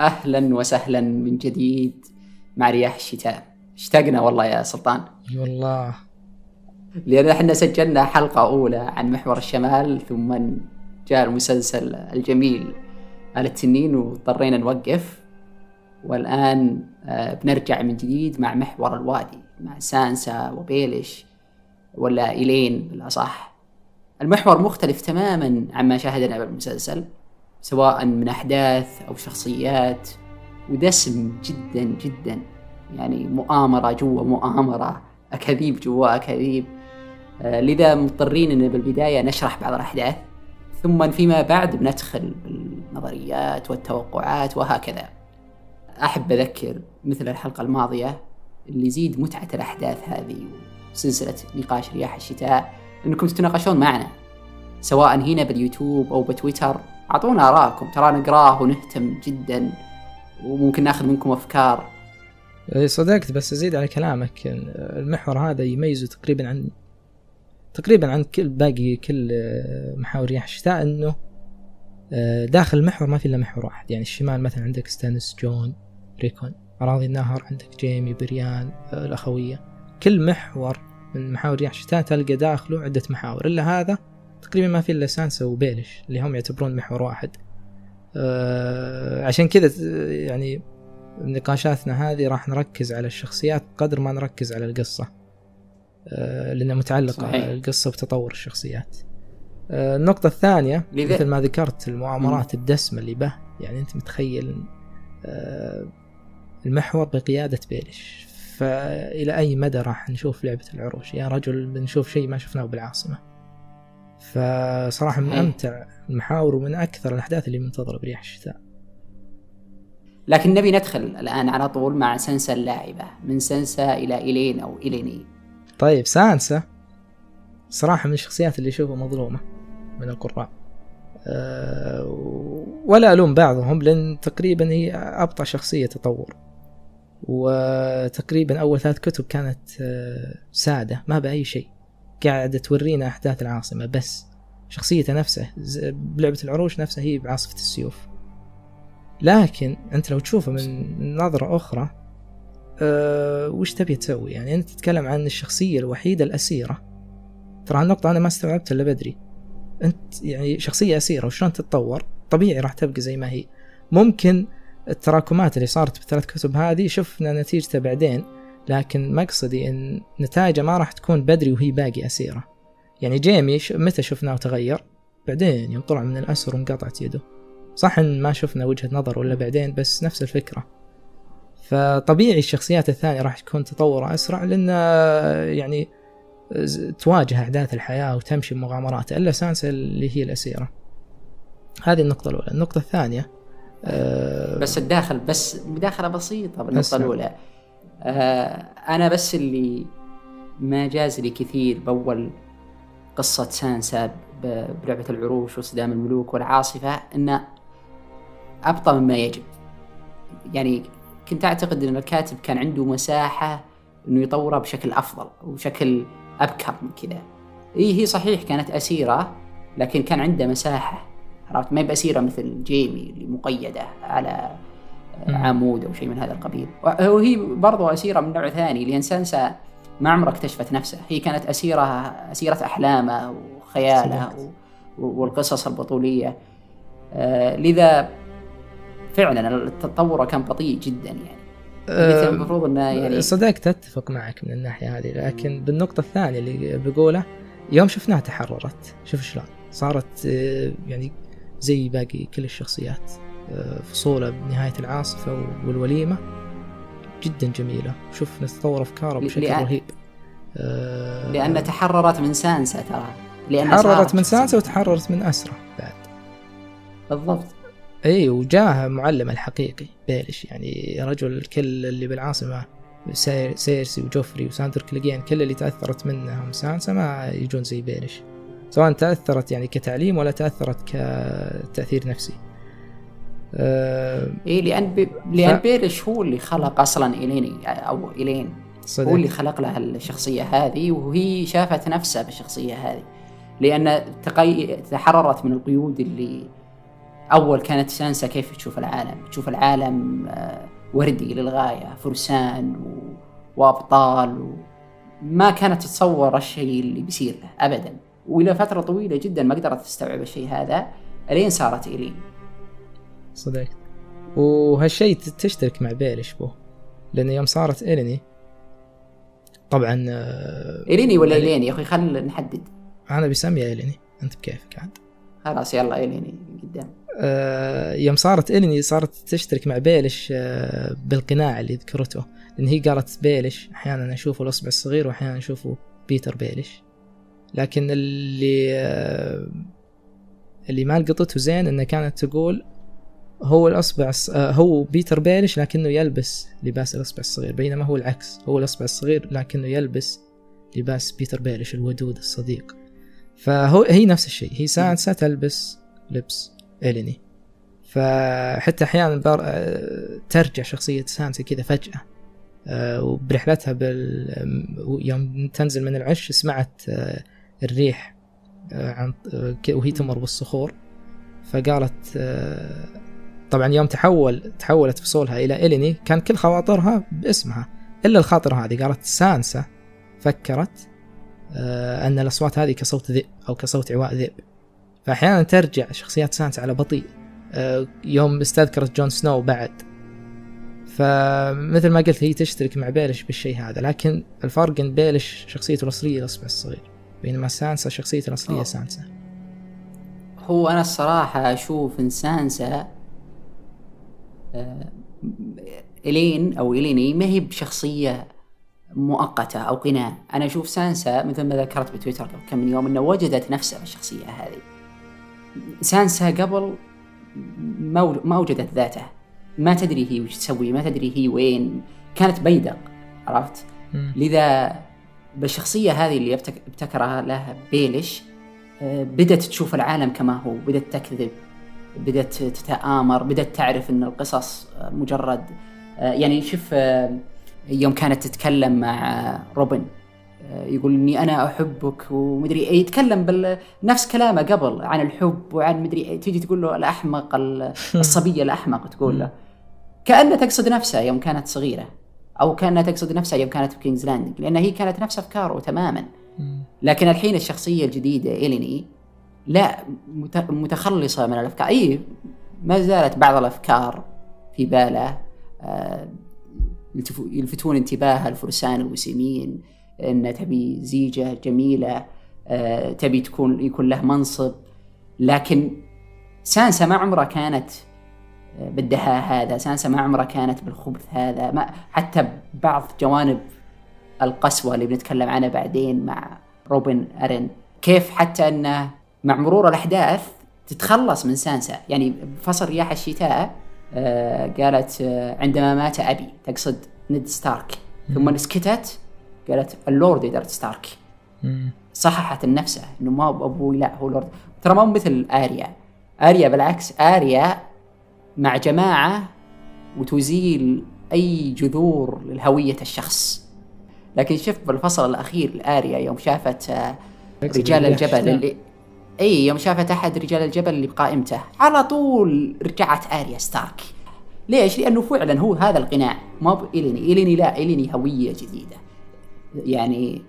أهلا وسهلا من جديد مع رياح الشتاء. اشتقنا والله يا سلطان. إي والله. لأن إحنا سجلنا حلقة أولى عن محور الشمال ثم جاء المسلسل الجميل آل التنين واضطرينا نوقف. والآن آه، بنرجع من جديد مع محور الوادي مع سانسا وبيلش ولا إيلين بالأصح. المحور مختلف تماما عما شاهدنا بالمسلسل. سواء من أحداث أو شخصيات ودسم جدا جدا. يعني مؤامرة جوا مؤامرة أكاذيب جوا أكاذيب. آه، لذا مضطرين أن بالبداية نشرح بعض الأحداث ثم فيما بعد بندخل بالنظريات والتوقعات وهكذا. أحب أذكر مثل الحلقة الماضية اللي يزيد متعة الأحداث هذه وسلسلة نقاش رياح الشتاء أنكم تتناقشون معنا سواء هنا باليوتيوب أو بتويتر. أعطونا آراءكم ترى نقراه ونهتم جدا وممكن ناخذ منكم أفكار. إيه، صدقت بس أزيد على كلامك. المحور هذا يميزه تقريبا عن تقريبا عن كل باقي كل محاور رياح الشتاء إنه آه، داخل المحور ما في إلا محور واحد. يعني الشمال مثلا عندك ستانيس جون ريكون. أراضي النهر عندك جيمي بريان آه، الأخوية. كل محور من محاور رياح الشتاء تلقى داخله عدة محاور. إلا هذا تقريبا ما في إلا سانسا وبيلش اللي هم يعتبرون محور واحد. أه عشان كذا يعني نقاشاتنا هذه راح نركز على الشخصيات قدر ما نركز على القصة. أه لأنها متعلقة صحيح. القصة بتطور الشخصيات. أه النقطة الثانية مثل ما ذكرت المؤامرات الدسمة اللي به. يعني أنت متخيل المحور بقيادة بيلش. فإلى أي مدى راح نشوف لعبة العروش؟ يا رجل بنشوف شيء ما شفناه بالعاصمة. فصراحة من أمتع المحاور ومن أكثر الأحداث اللي منتظرة برياح الشتاء. لكن نبي ندخل الآن على طول مع سانسا اللاعبة من سانسا إلى إلين أو إليني. طيب سانسا صراحة من الشخصيات اللي أشوفها مظلومة من القراء. أه ولا ألوم بعضهم لأن تقريبا هي أبطأ شخصية تطور. وتقريبا أول ثلاث كتب كانت آه، سادة ما بأي شيء. قاعدة تورينا أحداث العاصمة بس شخصيته نفسه بلعبة العروش نفسها هي بعاصفة السيوف. لكن أنت لو تشوفه من نظرة أخرى أه وش تبي تسوي؟ يعني أنت تتكلم عن الشخصية الوحيدة الأسيرة. ترى هالنقطة أنا ما استوعبتها إلا بدري. أنت يعني شخصية أسيرة وشلون تتطور؟ طبيعي راح تبقى زي ما هي. ممكن التراكمات اللي صارت بالثلاث كتب هذه شفنا نتيجته بعدين. لكن مقصدي إن نتائجه ما راح تكون بدري وهي باقي أسيرة. يعني جيمي متى شفناه تغير؟ بعدين يوم طلع من الأسر وانقطعت يده. صح إن ما شفنا وجهة نظر ولا بعدين بس نفس الفكرة. فطبيعي الشخصيات الثانية راح تكون تطورها أسرع لأن يعني تواجه احداث الحياة وتمشي بمغامرات إلا سانسا اللي هي الأسيرة. هذه النقطة الأولى. النقطة الثانية أه بس الداخل بس مداخله بسيطة بالنقطه الأولى. أه أنا بس اللي ما جاز لي كثير بأول قصة سانسا بلعبه العروش وصدام الملوك والعاصفة انه أبطأ مما يجب. يعني كنت أعتقد إن الكاتب كان عنده مساحة إنه يطوره بشكل أفضل وبشكل أبكر من كذا. إي هي صحيح كانت أسيرة لكن كان عنده مساحة عرفت؟ ما هي بأسيرة مثل جيمي اللي مقيدة على عمود أو شيء من هذا القبيل. وهي برضو أسيرة من نوع ثاني لأن سانسا ما عمرها اكتشفت نفسها هي كانت أسيرة أسيرة أحلامها وخيالها والقصص البطولية. آه لذا فعلا التطور كان بطيء جدا يعني. أه المفروض إنه يعني صدقت أتفق معك من الناحية هذه. لكن بالنقطة الثانية اللي بقوله يوم شفناها تحررت شوف شلون. صارت آه، يعني زي باقي كل الشخصيات. آه، فصوله بنهاية العاصفة والوليمة جدا جميلة. شوف تطور أفكاره بشكل لأن... رهيب. آه لأن تحررت من سانسا ترى. لأن تحررت من سانسا وتحررت من أسرة بعد. بالضبط. أي وجاه معلم الحقيقي بيلش. يعني رجل كل اللي بالعاصمة سيرسي وجوفري وساندر كليجين كل اللي تأثرت منهم سانسا ما يجون زي بيلش. سواء تأثرت يعني كتعليم ولا تأثرت كتأثير نفسي. أه إيه لأن بي... لأن ف... بيلش هو اللي خلق أصلا إليني أو إلين. صدق. هو اللي خلق لها الشخصية هذه وهي شافت نفسها بالشخصية هذه. لأن تقي... تحررت من القيود اللي أول كانت سانسا كيف تشوف العالم. تشوف العالم آه، وردي للغاية فرسان و... وأبطال و... ما كانت تتصور الشيء اللي بيصير له ابدا. وإلى فترة طويلة جدا ما قدرت تستوعب الشيء هذا إلين صارت الين صدقت وهالشيء تشترك مع بيلش بو؟ لأن يوم صارت إليني طبعا آه، إليني ولا إليني. يا أخي؟ خل نحدد. أنا بسميها إليني. أنت بكيفك عاد. خلاص يلا إليني قدام. آه يوم صارت إليني صارت تشترك مع بيلش آه بالقناع اللي ذكرته. لأن هي قالت بيلش أحيانا أشوفه الأصبع الصغير وأحيانا أشوفه بيتر بيلش لكن اللي آه اللي ما لقطته زين إنه كانت تقول هو الأصبع آه، هو بيتر بيلش لكنه يلبس لباس الأصبع الصغير بينما هو العكس هو الأصبع الصغير لكنه يلبس لباس بيتر بيلش الودود الصديق. فهو هي نفس الشيء هي سانسا تلبس لبس إليني فحتى أحيانا آه، ترجع شخصية سانسا كذا فجأة. آه، وبرحلتها بال يوم تنزل من العش سمعت الريح عن وهي تمر بالصخور. فقالت طبعا يوم تحول تحولت فصولها إلى إليني كان كل خواطرها باسمها إلا الخاطر هذه قالت سانسا فكرت آه، أن الأصوات هذه كصوت ذئب أو كصوت عواء ذئب. فاحيانا ترجع شخصيات سانسا على بطيء آه، يوم استذكرت جون سنو بعد. فمثل ما قلت هي تشترك مع بيلش بالشيء هذا لكن الفرق إن بيلش شخصيته الأصلية الاصبع الصغير بينما سانسا شخصيته الأصلية أوه. سانسا. هو أنا الصراحة أشوف إن سانسا إلين أو إليني ما هي بشخصية مؤقتة أو قناع. أنا أشوف سانسا مثل ما ذكرت بتويتر قبل كم من يوم أنه وجدت نفسها في الشخصية هذه. سانسا قبل ما وجدت ذاته ما تدري هي وش تسوي ما تدري هي وين. كانت بيدق عرفت؟ لذا بالشخصية هذه اللي ابتكرها لها بيلش آه، بدأت تشوف العالم كما هو بدأت تكذب. بدأت تتآمر بدأت تعرف أن القصص مجرد يعني شوف يوم كانت تتكلم مع روبن يقول إني أنا أحبك ومدري إيه يتكلم بنفس كلامه قبل عن الحب وعن مدري إيه تيجي تقول له الأحمق الصبيه الأحمق تقول له. كانها تقصد نفسها يوم كانت صغيرة أو كانها تقصد نفسها يوم كانت في كينجز لاندنج لأن هي كانت نفس أفكاره تماما. لكن الحين الشخصية الجديدة إليني لا ما تخلصت من الأفكار. أي ما زالت بعض الأفكار في باله آه، يلفتون انتباه الفرسان الوسيمين أن تبي زيجة جميلة آه، تبي تكون يكون له منصب. لكن سانسا ما عمرها كانت آه، بالدهاء هذا سانسا ما عمرها كانت بالخبث هذا. ما حتى بعض جوانب القسوة اللي بنتكلم عنها بعدين مع روبن أرن كيف حتى أنه مع مرور الأحداث تتخلص من سانسا. يعني بفصل رياح الشتاء آه قالت آه عندما مات أبي تقصد ند ستارك. ثم سكتت قالت اللورد إدارد ستارك. صححت لنفسها إنه ما أبوي لا هو لورد. ترى ما هو مثل آريا. آريا بالعكس آريا مع جماعة وتزيل أي جذور لهويه الشخص. لكن شوف بالفصل الأخير آريا يوم شافت آه رجال الجبل اللي إي يوم شافت أحد رجال الجبل اللي بقائمته على طول رجعت آريا ستارك. ليش؟ لأنه فعلا هو هذا القناع. ما بإليني إليني لا إليني هوية جديدة. يعني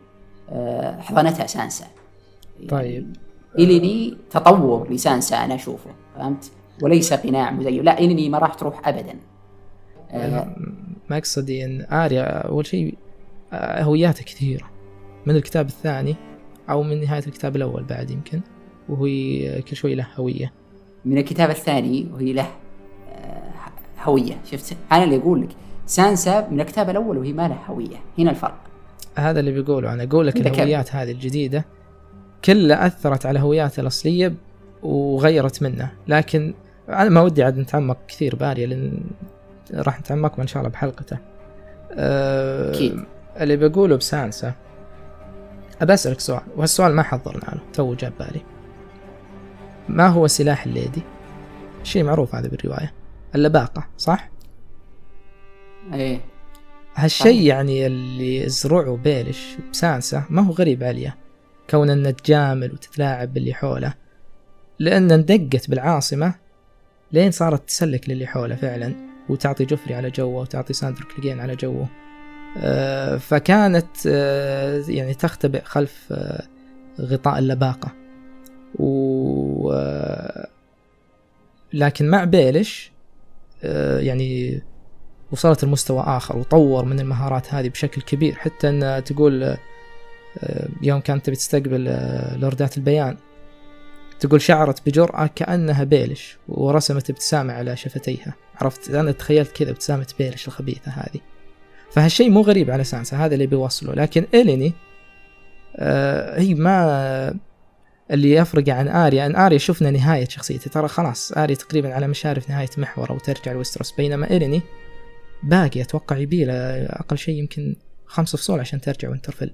آه، حضنتها سانسا. طيب. إليني تطور لسانسا أنا أشوفه فهمت؟ وليس قناع مزيف. لا إليني ما راح تروح ابدا. آه، مقصدي إن آريا أول شيء آه، هوياتها كثيرة. من الكتاب الثاني أو من نهاية الكتاب الأول بعد يمكن. وهي كل شوي له هوية. من الكتاب الثاني وهي له آه، هوية. شفت؟ أنا اللي أقول لك سانسا من الكتاب الأول وهي ما لها هوية. هنا الفرق. هذا اللي بيقوله. أنا أقول لك الهويات هذه الجديدة كلها أثرت على هوياته الأصلية وغيرت منه لكن أنا ما ودي عاد نتعمق كثير باريا لأن راح نتعمق إن شاء الله بحلقته. أه أكيد. اللي بقوله بسانسا. أبى أسألك سؤال وهالسؤال ما حضرنا له تو جاب بالي. ما هو سلاح الليدي؟ شيء معروف هذا بالرواية. اللباقة صح؟ إيه. هالشيء يعني اللي زرعه بيليش بسانسا ما هو غريب عليه. كون إنه تجامل وتتلاعب باللي حوله. لأن اندقت بالعاصمة لين صارت تسلك للي حوله فعلا وتعطي جوفري على جوه وتعطي ساندر كليجين على جوه. آه، فكانت آه، يعني تختبئ خلف آه، غطاء اللباقة. و لكن مع بيلش يعني وصلت لمستوى آخر وطور من المهارات هذه بشكل كبير حتى أن تقول يوم كانت تبي تستقبل لوردات البيان تقول شعرت بجرأة كأنها بيلش ورسمت ابتسامة على شفتيها. عرفت؟ أنا تخيلت كذا ابتسامة بيلش الخبيثة هذه. فهالشيء مو غريب على سانسا هذا اللي بيوصله. لكن إليني آه هي ما اللي يفرق عن آريا أن آريا شفنا نهاية شخصيته ترى خلاص آريا تقريبا على مشارف نهاية محور أو ترجع لويستروس. بينما إليني باقي أتوقع يبيله أقل شيء يمكن خمسة فصول عشان ترجع وينترفل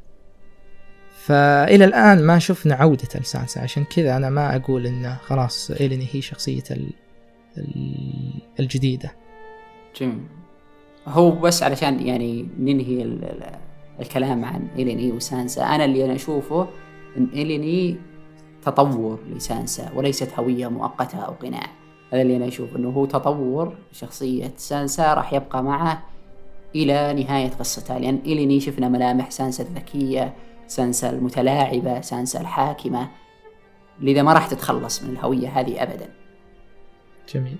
فإلى الآن ما شفنا عودة لسانسا. عشان كذا أنا ما أقول إنه خلاص إليني هي شخصية الجديدة. جميل. هو بس علشان يعني ننهي الكلام عن إليني وسانسا. أنا اللي أنا أشوفه إن إليني تطور لسانسا وليست هوية مؤقتة أو قناع. هذا اللي أنا أشوف إنه هو تطور شخصية سانسا راح يبقى معه إلى نهاية قصتها لأن إليني شفنا ملامح سانسا الذكية سانسا المتلاعبة سانسا الحاكمة لذا ما راح تتخلص من الهوية هذه أبدا. جميل.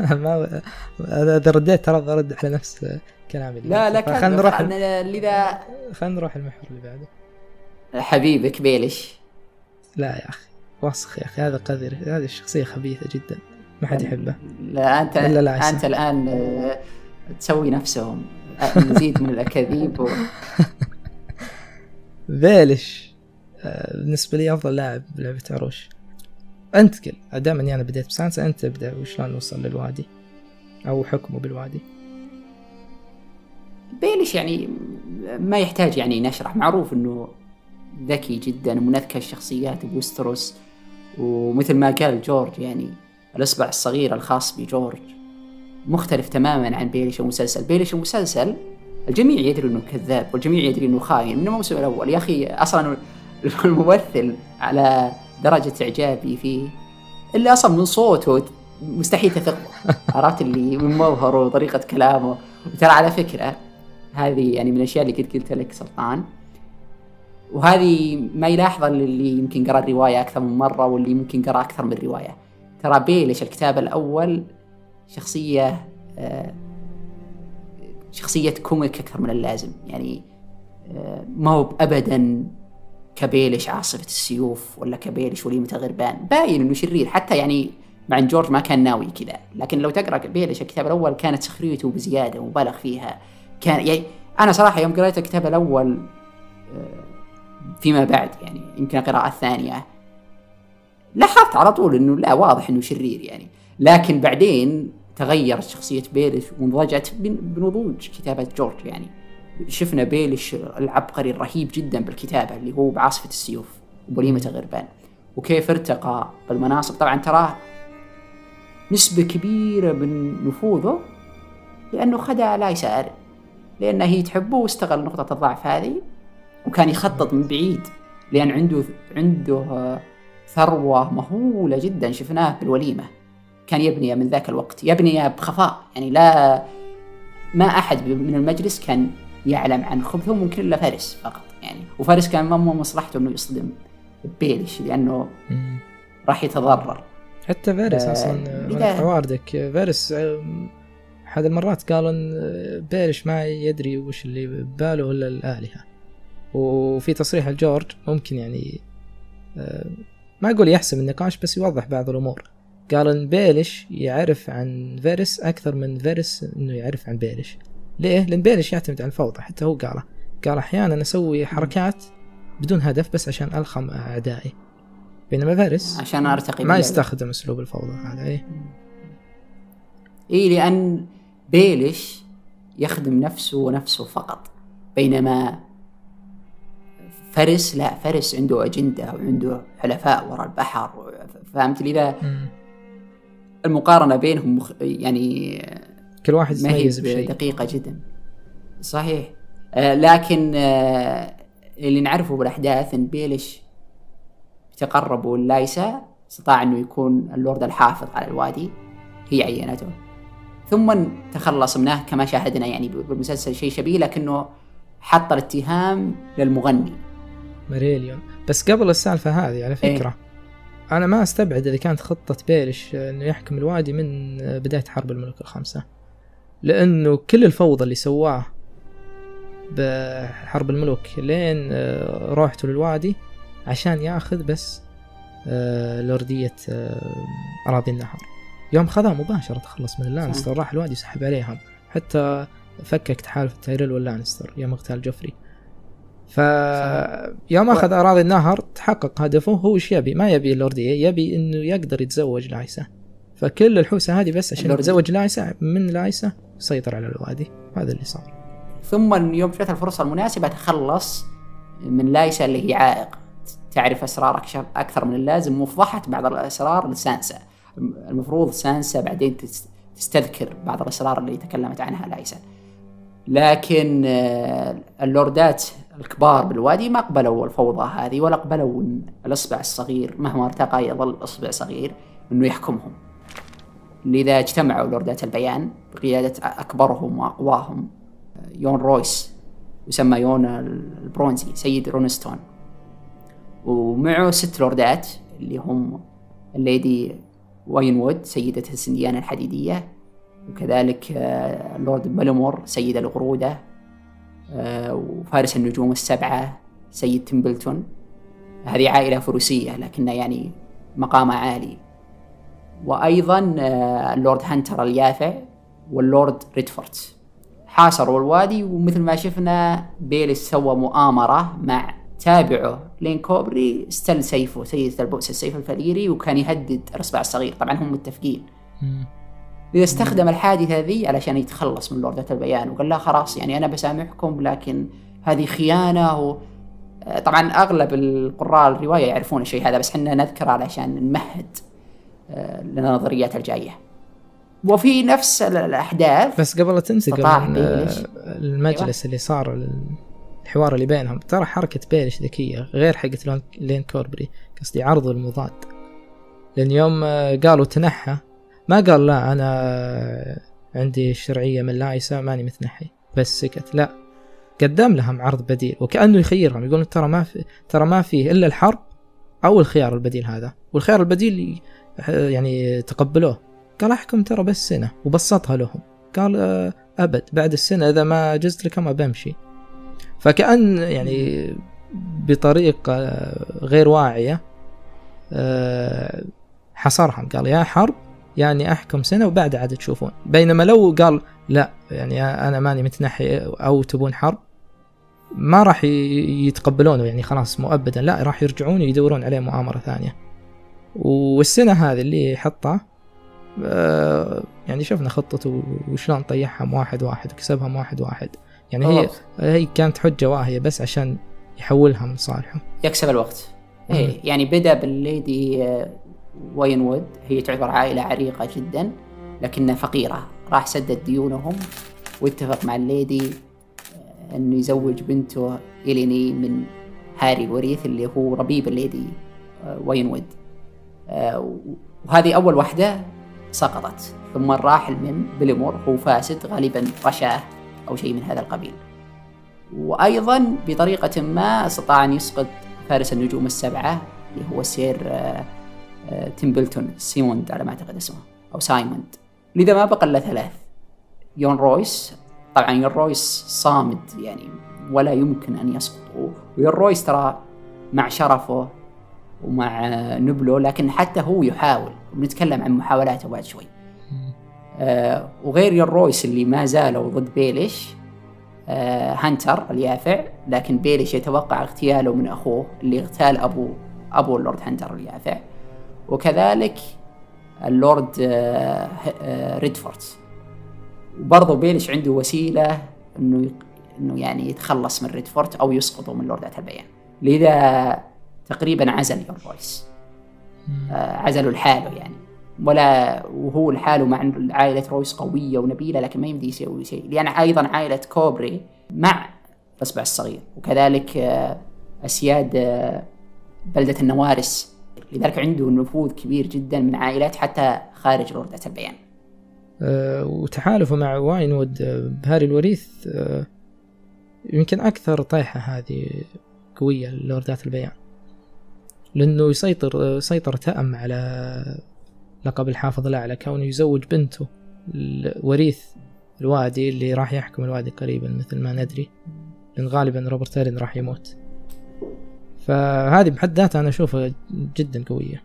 ما اذا رديت ترى برد على نفس كلامي لا لا خلينا نروح لذا خلينا نروح المحور اللي بعده. حبيبك بيلش. لا يا أخي وسخ يا أخي هذا قذر هذه الشخصية خبيثة جدا ما حد يحبه. لا أنت لا لا أنت الآن آه، تسوي نفسهم مزيد من الأكاذيب و... بيلش آه، بالنسبة لي أفضل لاعب بلعبة عروش. أنت قل دائما أنا يعني بديت بسانسا أنت ابدا وشلون نوصل للوادي؟ أو حكمه بالوادي؟ بيلش يعني ما يحتاج يعني نشرح معروف إنه ذكي جدا ومن اذكى الشخصيات بوستروس ومثل ما قال جورج يعني الأصبع الصغير الخاص بجورج مختلف تماما عن بيلش المسلسل. بيلش المسلسل الجميع يدري إنه كذاب والجميع يدري إنه خاين من الموسم الأول. يا أخي أصلا الممثل على درجة إعجابي فيه اللي أصلا من صوته مستحيل تثق عرفت اللي من مظهره وطريقة كلامه. وترى على فكرة هذه يعني من الأشياء اللي قد قلت لك سلطان وهذه ما يلاحظها اللي يمكن قرأ الرواية أكثر من مرة واللي يمكن قرأ أكثر من رواية. ترى بيلش الكتاب الأول شخصية آه، شخصية كوميك أكثر من اللازم. يعني آه، ما هو أبدا كبيلش عاصفة السيوف ولا كبيلش وليمة الغربان. باين إنه شرير. حتى يعني مع إن جورج ما كان ناوي كذا. لكن لو تقرأ بيلش الكتاب الأول كانت سخريته بزيادة ومبالغ فيها. كان يعني أنا صراحة يوم قريت الكتاب الأول آه، فيما بعد يعني يمكن القراءة الثانية. لاحظت على طول إنه لا واضح إنه شرير يعني. لكن بعدين تغيرت شخصية بيلش ونضجت بنضوج كتابة جورج يعني. شفنا بيلش العبقري الرهيب جدا بالكتابة اللي هو بعاصفة السيوف وبوليمة غربان وكيف ارتقى بالمناصب؟ طبعا تراه نسبة كبيرة من نفوذه لأنه خدع لايسا لأنه هي تحبه واستغل نقطة الضعف هذه. وكان يخطط من بعيد لأن عنده عنده ثروة مهولة جدا. شفناه بالوليمة. كان يبني من ذاك الوقت. يبني بخفاء. يعني لا ما أحد من المجلس كان يعلم عن خبثه ممكن إلا فارس فقط. يعني وفارس كان ما مصلحته إنه يصطدم بيلش لأنه راح يتضرر. حتى فارس آه أصلا واردك فارس احد المرات قالوا إن بيلش ما يدري وش اللي بباله إلا الآلهة. وفي تصريح الجورج ممكن يعني آه، ما أقول يحسم النقاش بس يوضح بعض الأمور. قال إن بيليش يعرف عن فاريس أكثر من فاريس إنه يعرف عن بيليش ليه؟ لأن بيليش يعتمد على الفوضى حتى هو قاله. قال أحيانا أسوي حركات بدون هدف بس عشان ألخم أعدائي. بينما فاريس عشان أرتقي ما يستخدم أسلوب الفوضى هذا إيه. إيه لأن بيليش يخدم نفسه ونفسه فقط بينما فاريس لا فاريس عنده أجندة وعنده حلفاء وراء البحر. فهمت لذا المقارنة بينهم مخ... يعني كل واحد يتميز بشيء. دقيقة جدا. صحيح. آه لكن آه اللي نعرفه بالأحداث إن بيلش تقربوا لايسا استطاع أنه يكون اللورد الحافظ على الوادي. هي عينته. ثم تخلص منه كما شاهدنا يعني بالمسلسل شيء شبيه لكنه حط الاتهام للمغني. ماريليون بس قبل السالفة هذه على فكرة إيه؟ أنا ما أستبعد إذا كانت خطة بيلش إنه يحكم الوادي من بداية حرب الملوك الخمسة. لأنه كل الفوضى اللي سواه بحرب الملوك لين آه، روحته للوادي عشان ياخذ بس آه، لوردية آه، أراضي النهر. يوم خذها مباشرة تخلص من اللانستر راح الوادي وسحب عليهم. حتى فكك تحالف تايريل واللانستر يوم اغتال جوفري. ف يوم أخذ أراضي النهر تحقق هدفه هو إيش يبي؟ ما يبي اللورديه يبي إنه يقدر يتزوج لايسا فكل الحوسة هذه بس عشان يتزوج لايسا من لايسا يسيطر على الوادي. هذا اللي صار. ثم يوم جت الفرصة المناسبة تخلص من لايسا اللي هي عائق. تعرف أسرار أكثر من اللازم وفضحت بعض الأسرار لسانسا. المفروض سانسا بعدين تستذكر بعض الأسرار اللي تكلمت عنها لايسا لكن آه، اللوردات الكبار بالوادي ما قبلوا الفوضى هذه ولا قبلوا الإصبع الصغير مهما ارتقى يظل إصبع صغير إنه يحكمهم. لذا اجتمعوا لوردات البيان بقيادة أكبرهم وأقواهم. يون رويس يسمى يون البرونزي سيد رونستون. ومعه ست لوردات اللي هم الليدي واينوود سيدة السنديان الحديدية. وكذلك آه، اللورد بلمور سيد الغرودة آه، وفارس النجوم التسعة سيد تمبلتون هذه عائلة فروسية لكنها يعني مقامها عالي. وأيضا آه، اللورد هانتر اليافع واللورد ريدفورت حاصروا الوادي ومثل ما شفنا بيليش سوى مؤامرة مع تابعه لين كوبري استل سيفه سيدة البؤس السيف الفليري وكان يهدد الأصبع الصغير. طبعا هم متفقين. إذا استخدم الحادثة ذي علشان يتخلص من لوردة البيان. وقال لا خلاص يعني أنا بسامحكم لكن هذه خيانة. و... طبعا أغلب القراء الرواية يعرفون الشيء هذا بس إحنا نذكره علشان نمهد آه، للنظريات الجاية. وفي نفس الأحداث بس قبل لا تنسى قبل المجلس أيوة. اللي صار الحوار اللي بينهم ترى حركة بيلش ذكية غير حقت لين كوربري قصدي عرض المضاد. لأن يوم آه، قالوا تنحى ما قال لا أنا عندي الشرعية من لايسا ماني متنحي بس سكت. لا. قدم لهم عرض بديل وكأنه يخيرهم. يقول ترى ما في ترى ما فيه إلا الحرب أو الخيار البديل هذا. والخيار البديل يعني تقبلوه. قال أحكم ترى بس سنة وبسطها لهم. قال آه، أبد بعد السنة إذا ما جزت لك ما بمشي. فكأن يعني بطريقة غير واعية آه، حصرهم. قال يا حرب يعني أحكم سنة وبعدها عاد تشوفون. بينما لو قال لا يعني أنا ماني متنحي أو تبون حرب ما راح يتقبلونه. يعني خلاص مؤبدا لا راح يرجعون يدورون عليه مؤامرة ثانية. والسنة هذه اللي حطها آه، يعني شفنا خطته وشلون طيحهم واحد واحد وكسبهم واحد واحد. يعني هي هي كانت حجة واهية بس عشان يحولها من صالحه يكسب الوقت. إيه يعني بدا بالليدي آه، واينوود. هي تعتبر عائلة عريقة جدا لكنها فقيرة. راح سدد ديونهم واتفق مع الليدي آه، إنه يزوج بنته إليني من هاري الوريث اللي هو ربيب الليدي آه، واينوود. آه، وهذه أول واحدة سقطت. ثم راح لبلمور هو فاسد غالبا رشاه أو شيء من هذا القبيل. وأيضا بطريقة ما استطاع أن يسقط فارس النجوم التسعة اللي هو سير تيمبلتون سيموند على ما أعتقد اسمه أو سايموند. لذا ما بقى إلا ثلاث. يون رويس طبعا يون رويس صامد يعني ولا يمكن أن يسقط ويون رويس ترى مع شرفه ومع نبله لكن حتى هو يحاول. بنتكلم عن محاولاته بعد شوي. آه وغير يون رويس اللي ما زالوا ضد بيليش آه هانتر اليافع لكن بيليش يتوقع اغتياله من أخوه اللي اغتال أبو أبو اللورد هانتر اليافع. وكذلك اللورد آه، آه، ريدفورت وبرضه بيليش عنده وسيلة إنه إنه يعني يتخلص من ريدفورت أو يسقطه من لوردات البيان. لذا تقريبا عزل يون رويس آه، عزلوا لحاله يعني. ولا وهو لحاله مع عائلة رويس قوية ونبيلة لكن ما يمدي يسوي شيء. لأن أيضا عائلة كوبري مع الأصبع الصغير. وكذلك أسياد بلدة النوارس. لذلك عنده نفوذ كبير جدا من عائلات حتى خارج لوردات البيان أه وتحالفه مع واينوود بهاري الوريث أه يمكن أكثر طيحة هذه قوية لوردات البيان. لأنه يسيطر سيطر تأم على لقب الحافظ الأعلى كونه يزوج بنته وريث الوادي اللي راح يحكم الوادي قريبا مثل ما ندري. لأن غالبا روبرت راح يموت. فهذه بحد ذاتها أنا أشوفها جدا قوية.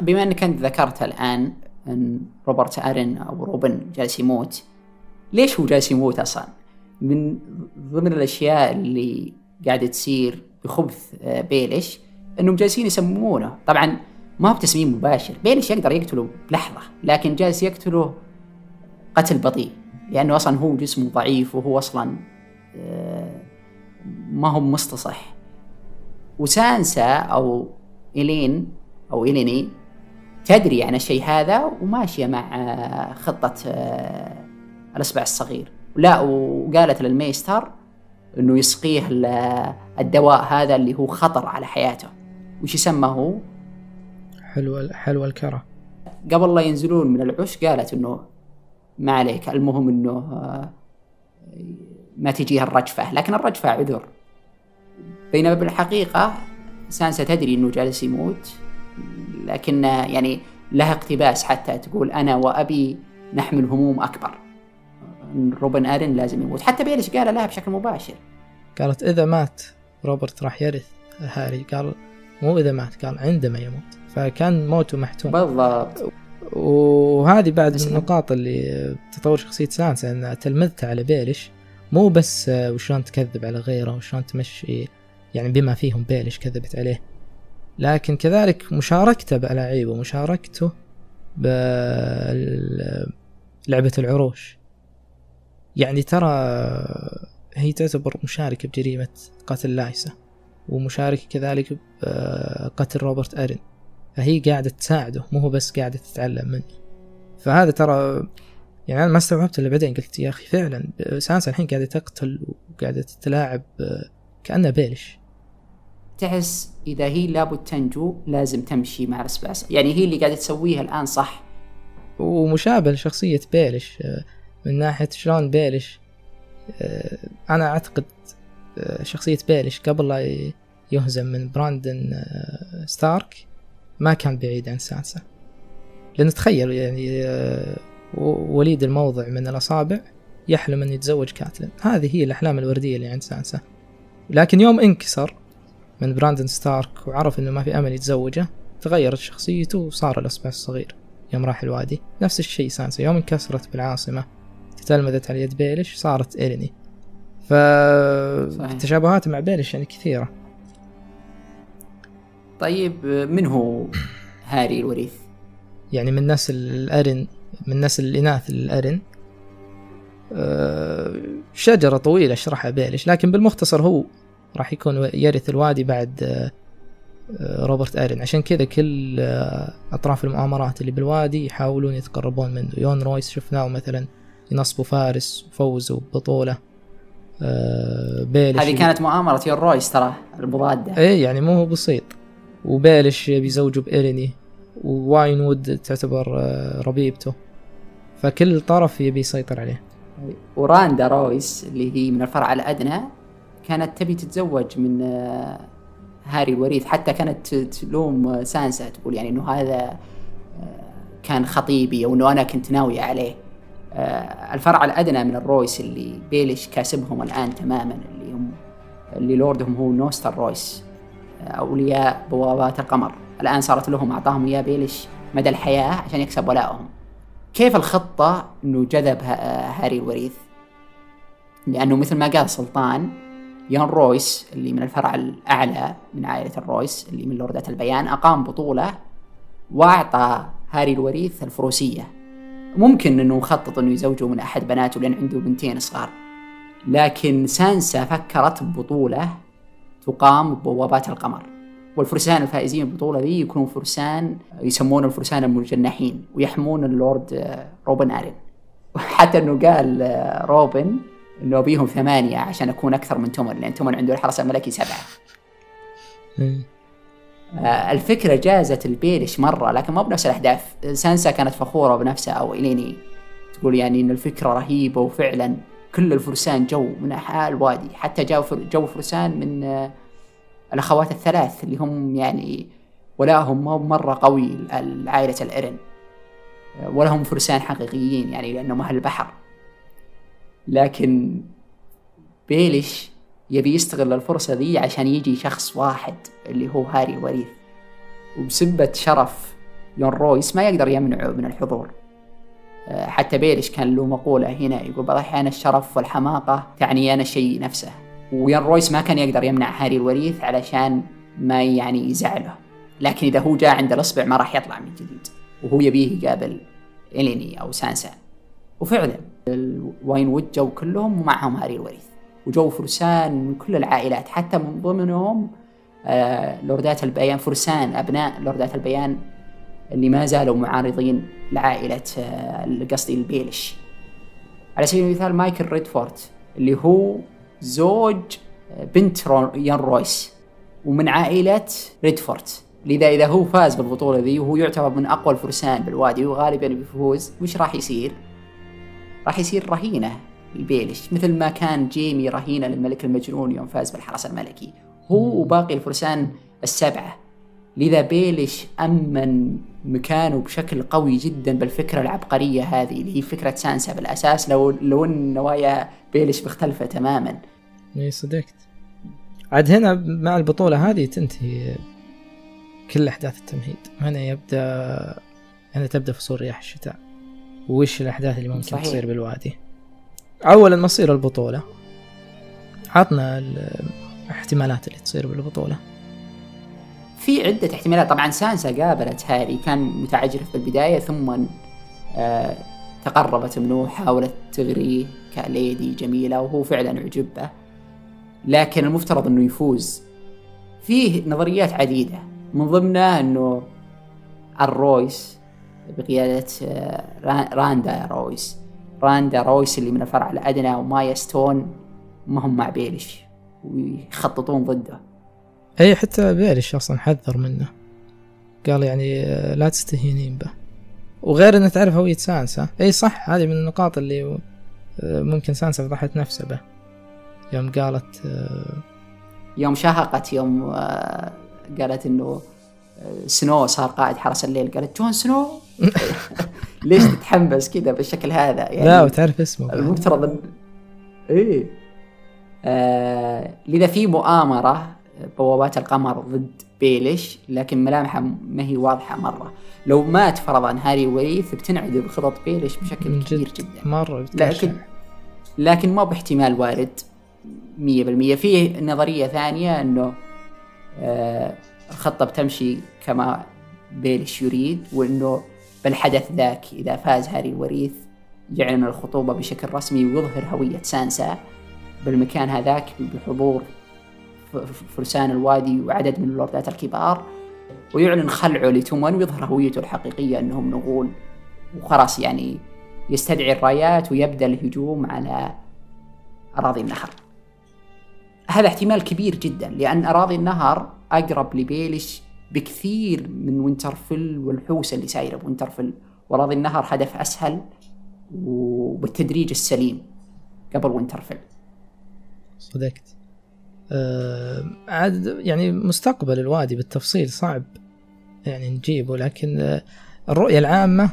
بما أنك أنت ذكرت الآن أن روبرت أرين أو روبن جالس يموت ليش هو جالس يموت أصلا؟ من ضمن الأشياء اللي قاعدة تصير بخبث آه، بيلش أنهم جالسين يسمونه. طبعا ما بتسميم مباشر بيلش يقدر يقتله بلحظة لكن جالس يقتله قتل بطيء لأنه أصلا هو جسمه ضعيف وهو أصلا آه، ما هو مستصح. وسانسا أو إلين أو إليني تدري عن الشيء هذا وماشية مع آه، خطة آه، الإصبع الصغير. لا وقالت للميستر إنه يسقيه الدواء هذا اللي هو خطر على حياته. وش يسمى هو حلو حلو الكرة. قبل لا ينزلون من العش قالت إنه ما عليك المهم إنه آه، ما تجيها الرجفة لكن الرجفة عذر. بينما بالحقيقة سانسا تدري إنه جالس يموت لكن يعني لها اقتباس حتى تقول أنا وأبي نحمل هموم أكبر. روبن ارن لازم يموت. حتى بيلش قال لها بشكل مباشر. قالت إذا مات روبرت راح يرث هاري. قال مو إذا مات قال عندما يموت. فكان موته محتوم. بالضبط. وهذه بعد من النقاط اللي تطور شخصية سانسا انها تلمذت على بيلش مو بس وشلون تكذب على غيره وشلون تمشي يعني بما فيهم بيلش كذبت عليه. لكن كذلك مشاركته بألاعيب ومشاركته بلعبة العروش. يعني ترى هي تعتبر مشاركة بجريمة قتل لايسا ومشاركة كذلك بقتل روبرت أرين. فهي قاعدة تساعده مو هو بس قاعدة تتعلم منه. فهذا ترى يعني أنا ما استوعبت إلا بعدين قلت يا أخي فعلا سانسا الحين قاعدة تقتل وقاعدة تتلاعب كأنها بيلش. تحس إذا هي لابد تنجو لازم تمشي مع السباس. يعني هي اللي قاعدة تسويها الآن صح؟ ومشابه لشخصية بيلش من ناحية شلون بيلش أنا أعتقد شخصية بيلش قبل لا يهزم من براندن ستارك ما كان بعيد عن سانسا. لأن تخيل يعني آه، وليد متواضع من الأصابع يحلم أن يتزوج كاتلين. هذه هي الأحلام الوردية اللي عند سانسا. لكن يوم انكسر من براندن ستارك وعرف أنه ما في أمل يتزوجه تغيرت شخصيته وصار الأصبع الصغير يوم راح الوادي نفس الشيء سانسا يوم انكسرت بالعاصمة تتلمذت على يد بيلش صارت إليني فالتشابهات مع بيلش يعني كثيرة. طيب من هو هاري الوريث؟ يعني من نسل الأرن من نسل الإناث الأرن. أه شجرة طويلة اشرحها بيلش لكن بالمختصر هو راح يكون يرث الوادي بعد أه روبرت أرن عشان كذا كل أه أطراف المؤامرات اللي بالوادي يحاولون يتقربون منه. يون رويس شفناه مثلا ينصبوا فارس وفوزوا ببطولة أه بيلش هذه كانت مؤامرة يون رويس ترى المضادة إيه يعني مو هو بسيط. وبيلش بيزوجه بإليني وواين وود تعتبر آه، ربيبته. فكل طرف يبي يسيطر عليه. وراندا رويس اللي هي من الفرع الأدنى كانت تبي تتزوج من آه، هاري الوريث حتى كانت تلوم سانسا تقول يعني إنه هذا آه، كان خطيبي أو إنه أنا كنت ناوية عليه. الفرع الأدنى من الرويس اللي بيلش كاسبهم الآن تماما اللي هم اللي لوردهم هو نستور رويس أولياء بوابات القمر. الآن صارت لهم أعطاهم إياه بيلش مدى الحياة عشان يكسب ولائهم كيف الخطة أنه جذب هاري الوريث لأنه مثل ما قال سلطان يون رويس اللي من الفرع الأعلى من عائلة الرويس اللي من لوردات البيان أقام بطولة وأعطى هاري الوريث الفروسية. ممكن أنه مخطط أنه يزوجه من أحد بناته لأن عنده بنتين صغار. لكن سانسا فكرت ببطولة تقام بوابات القمر. والفرسان الفائزين بالبطولة ذي يكونون فرسان يسمون الفرسان المجنحين ويحمون اللورد روبن أرين. وحتى إنه قال آه، روبن إنه أبيهم ثمانية عشان أكون أكثر من تومن لأن تومن عنده الحرس الملكي سبعة. آه، الفكرة جازت البيلش مرة لكن ما بنفس الأهداف سانسا كانت فخورة بنفسها أو إليني تقول يعني إن الفكرة رهيبة وفعلا كل الفرسان جو من أنحاء الوادي حتى جو جو فرسان من آه، الأخوات الثلاث اللي هم يعني ولاهم ما مرة قوي عائلة الإرن. آه، ولا هم فرسان حقيقيين يعني لأنهم أهل البحر. لكن بيلش يبي يستغل الفرصة ذي عشان يجي شخص واحد اللي هو هاري الوريث وبسبة شرف يون رويس ما يقدر يمنعه من الحضور. آه، حتى بيلش كان له مقولة هنا يقول بعض الأحيان الشرف والحماقة تعنيان الشيء نفسه. ويون رويس ما كان يقدر يمنع هاري الوريث علشان ما يعني يزعله. لكن إذا هو جاء عند الأصبع ما راح يطلع من جديد. وهو يبيه يقابل إليني أو سانسا. وفعلا الواين وود جو كلهم ومعهم هاري الوريث وجو فرسان من كل العائلات. حتى من ضمنهم آه، لوردات البيان فرسان أبناء لوردات البيان اللي ما زالوا معارضين لعائلة آه، قصدي البيلش. على سبيل المثال مايكل ريدفورت اللي هو زوج آه، بنت يون رويس ومن عائلة ريدفورت لذا إذا هو فاز بالبطولة ذي وهو يعتبر من أقوى الفرسان بالوادي وغالبا بيفوز وش راح يصير؟ راح يصير رهينة البيلش مثل ما كان جيمي رهينة للملك المجنون يوم فاز بالحرس الملكي. هو وباقي الفرسان السبعة. لذا بيلش أمن مكانه بشكل قوي جدا بالفكرة العبقرية هذه اللي هي فكرة سانسا بالأساس لو لو إن نوايا بيلش مختلفة تماما. إي صدقت. عاد هنا مع البطولة هذه تنتهي كل أحداث التمهيد. هنا يبدأ هنا تبدأ فصول رياح الشتاء. وش الأحداث اللي ممكن صحيح. تصير بالوادي؟ اولا مصير البطولة. عطنا الاحتمالات اللي تصير بالبطولة. في عدة احتمالات. طبعا سانسا قابلت هاري كان متعجرف بالبداية ثم آه تقربت منه وحاولت تغريه كليدي جميلة وهو فعلا عجب به لكن المفترض إنه يفوز. فيه نظريات عديدة. من ضمنها إنه الرويس بقيادة آه راندا رويس. راندا رويس اللي من الفرع الأدنى ومايا ستون ما هم مع بيلش ويخططون ضده. أي حتى بيلش أصلا حذر منه. قال يعني آه، لا تستهينين به. وغير إنه تعرف هوية سانسا أي صح هذه من النقاط اللي آه، ممكن سانسا فضحت نفسه به. يوم قالت يوم شهقت يوم قالت إنه سنو صار قائد حرس الليل. قالت جون سنو؟ ليش تتحمس كذا بالشكل هذا؟ يعني لا وتعرف اسمه المفترض ان إيه. آه لذا في مؤامرة بوابات القمر ضد بيلش لكن ملامحه ما هي واضحة مرة. لو مات فرضا هاري وريث بتنعدم خطط بيلش بشكل جد كبير جدا. مرة لكن لكن ما باحتمال وارد مية بالمية. فيه نظرية ثانية إنه آه الخطة بتمشي كما بيلش يريد وإنه بالحدث ذاك إذا فاز هاري الوريث يعلن الخطوبة بشكل رسمي ويظهر هوية سانسا بالمكان هذاك بحضور فرسان الوادي وعدد من اللوردات الكبار ويعلن خلعه لتومن ويظهر هويته الحقيقية أنهم نغول وخلاص يعني يستدعي الرايات ويبدأ الهجوم على أراضي النهر. هذا احتمال كبير جدا لأن أراضي النهر أقرب لبيلش بكثير من وينترفيل والحوسه اللي سايرة بوينترفيل وأراضي النهر هدف أسهل وبالتدريج السليم قبل وينترفيل صدقت. أه عاد يعني مستقبل الوادي بالتفصيل صعب يعني نجيبه لكن آه، الرؤية العامة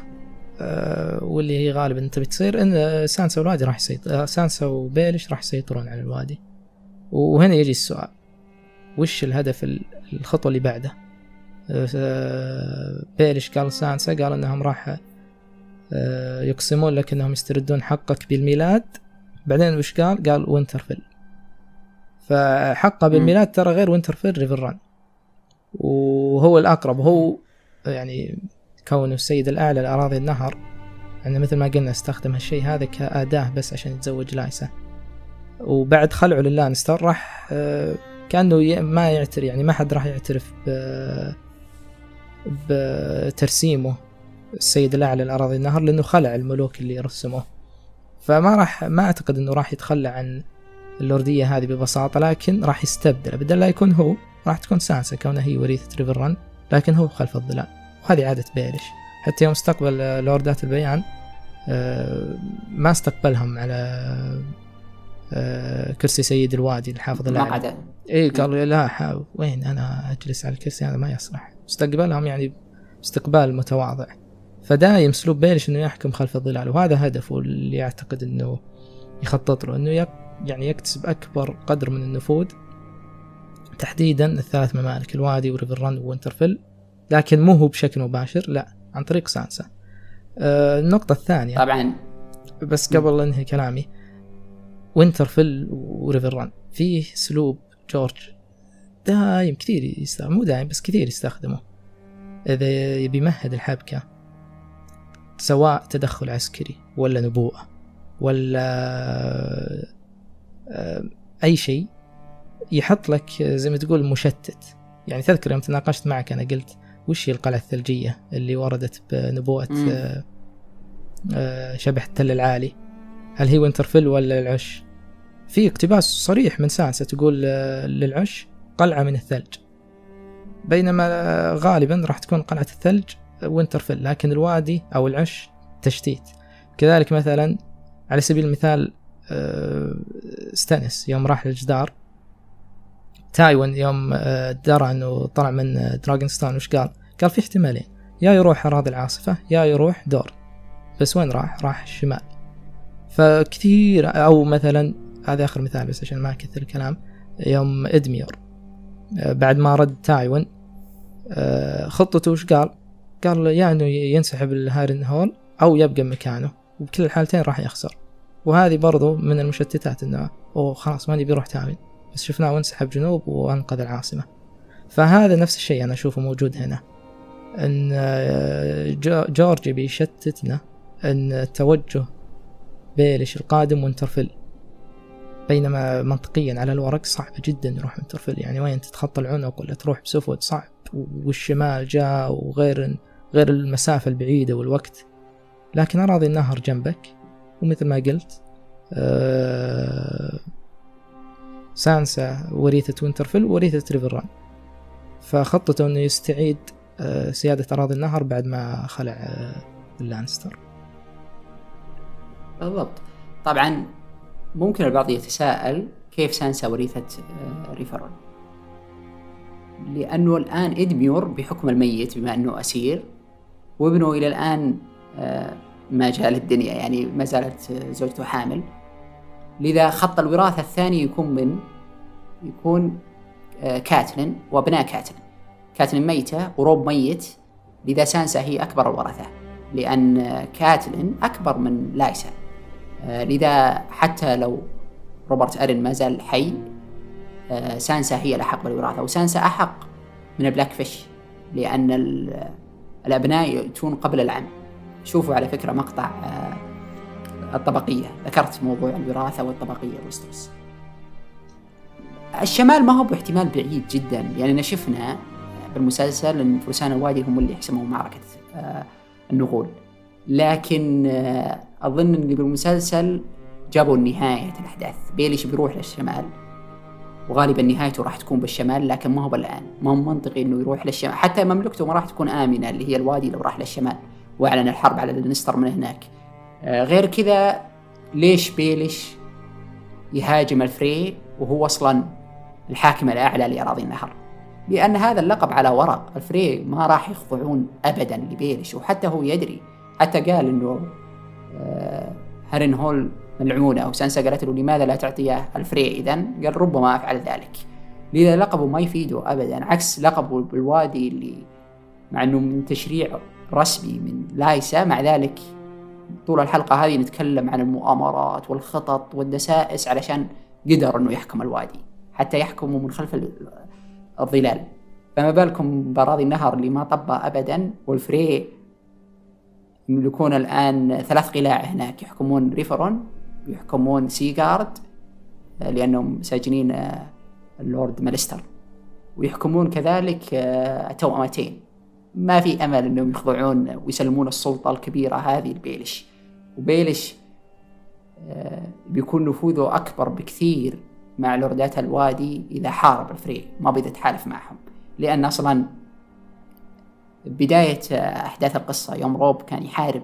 أه واللي هي غالبا تبي تصير إن سانسا والوادي راح يسيطر آه، سانسا وبيلش راح يسيطرون على الوادي. وهنا يجي السؤال. وش الهدف الخطوة اللي بعده؟ بيلش قال سانسا قال إنهم راح آه، يقسمون لك انهم يستردون حقك بالميلاد. بعدين وش قال؟ قال وينترفيل فحقه بالميلاد ترى غير وينترفيل ريفر ران وهو الأقرب. هو يعني كونه السيد الأعلى لأراضي النهر يعني مثل ما قلنا استخدم هالشيء هذا كأداة بس عشان يتزوج لايسا وبعد خلعه للانستر راح آه، كأنه ما يعترف يعني ما حد راح يعترف بترسيمه السيد الأعلى لأراضي النهر لأنه خلع الملوك اللي رسموه. فما راح ما أعتقد أنه راح يتخلى عن اللوردية هذه ببساطة لكن راح يستبدل. بدل لا يكون هو راح تكون سانسا كونها هي وريثة ريفر رن لكن هو خلف الظلال. وهذه عادة بيلش حتى يوم استقبل لوردات البيان آه، ما استقبلهم على آه، كرسي سيد الوادي الحافظ الأعلى. ما اي قال لا وين؟ أنا أجلس على الكرسي هذا ما يصلح. استقبلهم يعني استقبال متواضع. فدايم اسلوب بيلش إنه يحكم خلف الظلال وهذا هدفه اللي يعتقد إنه يخطط له إنه يعني يكتسب أكبر قدر من النفوذ تحديدا الثلاث ممالك الوادي وريفر رن ووينترفيل. لكن مو هو بشكل مباشر لا عن طريق سانسا. آه النقطة الثانية. طبعا. بس قبل أنهي كلامي وينترفيل وريفر رن فيه اسلوب جورج دايم كثير يستخدم مو دايم بس كثير يستخدمه. إذا يبي يمهد الحبكة. سواء تدخل عسكري ولا نبوءة ولا آه، أي شيء يحط لك زي ما تقول مشتت. يعني تذكر يوم تناقشت معك أنا قلت وش هي القلعة الثلجية اللي وردت بنبوءة آه، آه، شبح التل العالي؟ هل هي وينترفيل ولا العش؟ في اقتباس صريح من سانسا تقول للعش قلعة من الثلج. بينما غالبا راح تكون قلعة الثلج وينترفيل لكن الوادي أو العش تشتيت. كذلك مثلا على سبيل المثال آه، ستانس يوم راح للجدار. تايوين يوم آه، درى انه طلع من دراجونستون وش قال؟ قال في احتمالين. يا يروح أراضي العاصفة يا يروح دورن. بس وين راح؟ راح الشمال. فكثير أو مثلا هذا آخر مثال بس عشان ما أكثر الكلام. يوم ادميور آه، بعد ما رد تايوين خطته وش قال؟ قال يا إنه ينسحب لهارن هول أو يبقى مكانه وبكل الحالتين راح يخسر. وهذه برضو من المشتتات إنه أوه خلاص ما نبي يروح تايوين بس شفناه وانسحب جنوب وأنقذ العاصمة. فهذا نفس الشيء أنا أشوفه موجود هنا إن جورج يبي يشتتنا إن التوجه بيلش القادم وينترفل بينما منطقيا على الورق صعب جدا يروح وينترفل يعني وين تتخطى العنق ولا تروح بسفود؟ صعب. والشمال جاء وغير غير المسافة البعيدة والوقت. لكن أراضي النهر جنبك. ومثل ما قلت آه سانسا وريثة وينترفيل وريثة ريفر رن. فخطته إنه يستعيد آه سيادة أراضي النهر بعد ما خلع آه اللانستر. بالضبط. طبعا ممكن البعض يتساءل كيف سانسا وريثة آه ريفر رن لأنه الآن إدميور بحكم الميت بما أنه أسير وابنه إلى الآن آه، ما جاء للدنيا يعني ما زالت زوجته حامل. لذا خط الوراثة الثاني يكون من يكون آه، كاتلين وأبناء كاتلين. كاتلين ميتة وروب ميت لذا سانسا هي أكبر الورثة لأن كاتلين أكبر من لايسا. آه، لذا حتى لو روبرت أرين ما زال حي سانسا هي الأحق بالوراثة وسانسا أحق من بلاك فيش لأن الأبناء يأتون قبل العم. شوفوا على فكرة مقطع آه، الطبقية. ذكرت موضوع الوراثة والطبقية ويستروس الشمال ما هو باحتمال بعيد جدا. يعني شفنا بالمسلسل إن فرسان الوادي هم اللي حسموا معركة آه، النغول. لكن آه، أظن إن بالمسلسل جابوا نهاية الأحداث بيليش بيروح للشمال. وغالبا نهايته راح تكون بالشمال لكن ما هو بالآن. ما هو منطقي إنه يروح للشمال. حتى مملكته ما راح تكون آمنة اللي هي الوادي لو راح للشمال. وأعلن الحرب على النستر من هناك. آه غير كذا ليش بيلش يهاجم الفري وهو أصلا الحاكم الأعلى لأراضي النهر؟ لأن هذا اللقب على ورق. الفري ما راح يخضعون ابدا لبيلش وحتى هو يدري. حتى قال إنه آه هارين هول ملعونة وسانسا قالت له لماذا لا تعطيه الفري إذا قال ربما أفعل ذلك. لذا لقبه ما يفيده أبدا عكس لقبه بالوادي اللي مع أنه من تشريع رسمي من لايسا مع ذلك طول الحلقة هذه نتكلم عن المؤامرات والخطط والدسائس علشان قدر أنه يحكم الوادي حتى يحكمه من خلف الظلال. فما بالكم براضي النهر اللي ما طبى أبدا والفري يملكون الآن ثلاث قلاع هناك. يحكمون ريفر رن يحكمون سيغارد آه، لأنهم ساجنين آه، اللورد مالستر. ويحكمون كذلك آه، توأمتين ما في أمل أنهم يخضعون ويسلمون السلطة الكبيرة هذه لبيلش. وبيلش بيكون نفوذه أكبر بكثير مع لوردات الوادي إذا حارب الفري ما بده يتحالف معهم. لأن أصلا بداية أحداث القصة. يوم روب كان يحارب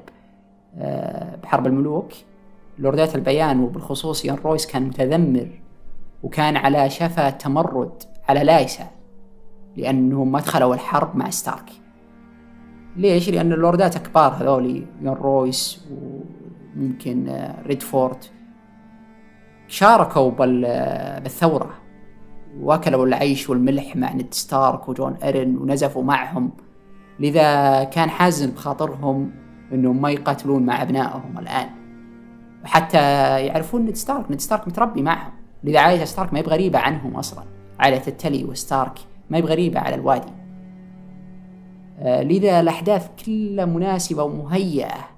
آه، بحرب الملوك. لوردات البيان وبالخصوص يون رويس كان متذمر وكان على شفا تمرد على لايسا لأنهم ما دخلوا الحرب مع ستارك. ليش؟ لأن اللوردات الكبار هذولي يون رويس وممكن آه، ريدفورد. شاركوا بالثورة وأكلوا العيش والملح مع نيد ستارك وجون أرين ونزفوا معهم. لذا كان حازن بخاطرهم إنهم ما يقاتلون مع أبنائهم الآن. وحتى يعرفون نيد ستارك نيد ستارك متربي معهم. لذا عائلة ستارك ما هي بغريبة عنهم أصلا. عائلة التلي وستارك ما هي بغريبة على الوادي. آه لذا الأحداث كلها مناسبة ومهيئة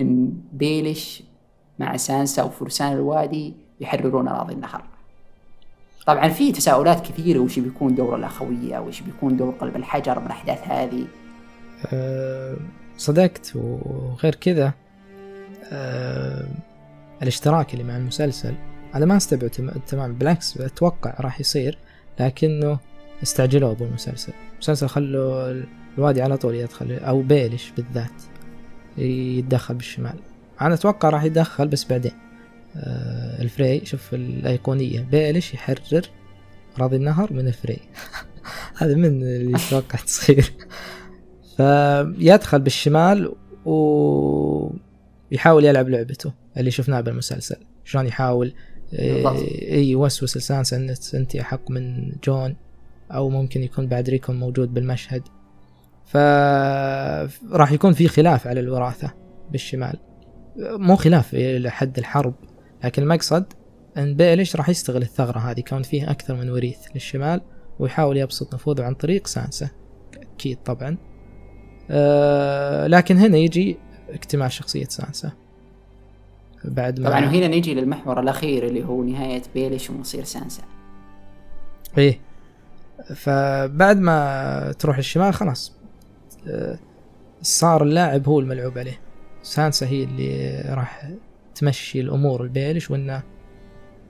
إن بيلش مع سانسا وفرسان الوادي يحررون أراضي النهر. طبعا في تساؤلات كثيرة وش بيكون دور الأخوية؟ وش بيكون دور قلب الحجر من الأحداث هذه؟ صدقت وغير كذا أه الاشتراك اللي مع المسلسل أنا ما أستبعد تمام بالعكس أتوقع راح يصير لكنه استعجلوا بالمسلسل. خلوا الوادي على طول يدخل أو بيلش بالذات يتدخل بالشمال. أنا أتوقع راح يتدخل بس بعدين. أه الفري شوف الأيقونية بيلش يحرر راضي النهر من الفري. هذا من اللي يتوقع تصير. فيدخل بالشمال ويحاول يلعب لعبته اللي شفناه بالمسلسل. شلون يحاول اي يوسوس لسانسا ان انت أحق من جون أو ممكن يكون بعد ريكون موجود بالمشهد. فراح يكون في خلاف على الوراثة بالشمال. مو خلاف إلى حد الحرب لكن المقصد إن بيلش راح يستغل الثغرة هذه كون فيه أكثر من وريث للشمال ويحاول يبسط نفوذه عن طريق سانسا. أكيد طبعا. آه لكن هنا يجي اكتمال شخصية سانسا. بعد ما طبعا وهنا نجي للمحور الأخير اللي هو نهاية بيليش ومصير سانسا. إيه. فبعد ما تروح الشمال خلاص. آه صار اللاعب هو الملعوب عليه. سانسا هي اللي راح تمشي الأمور البيلش وإنه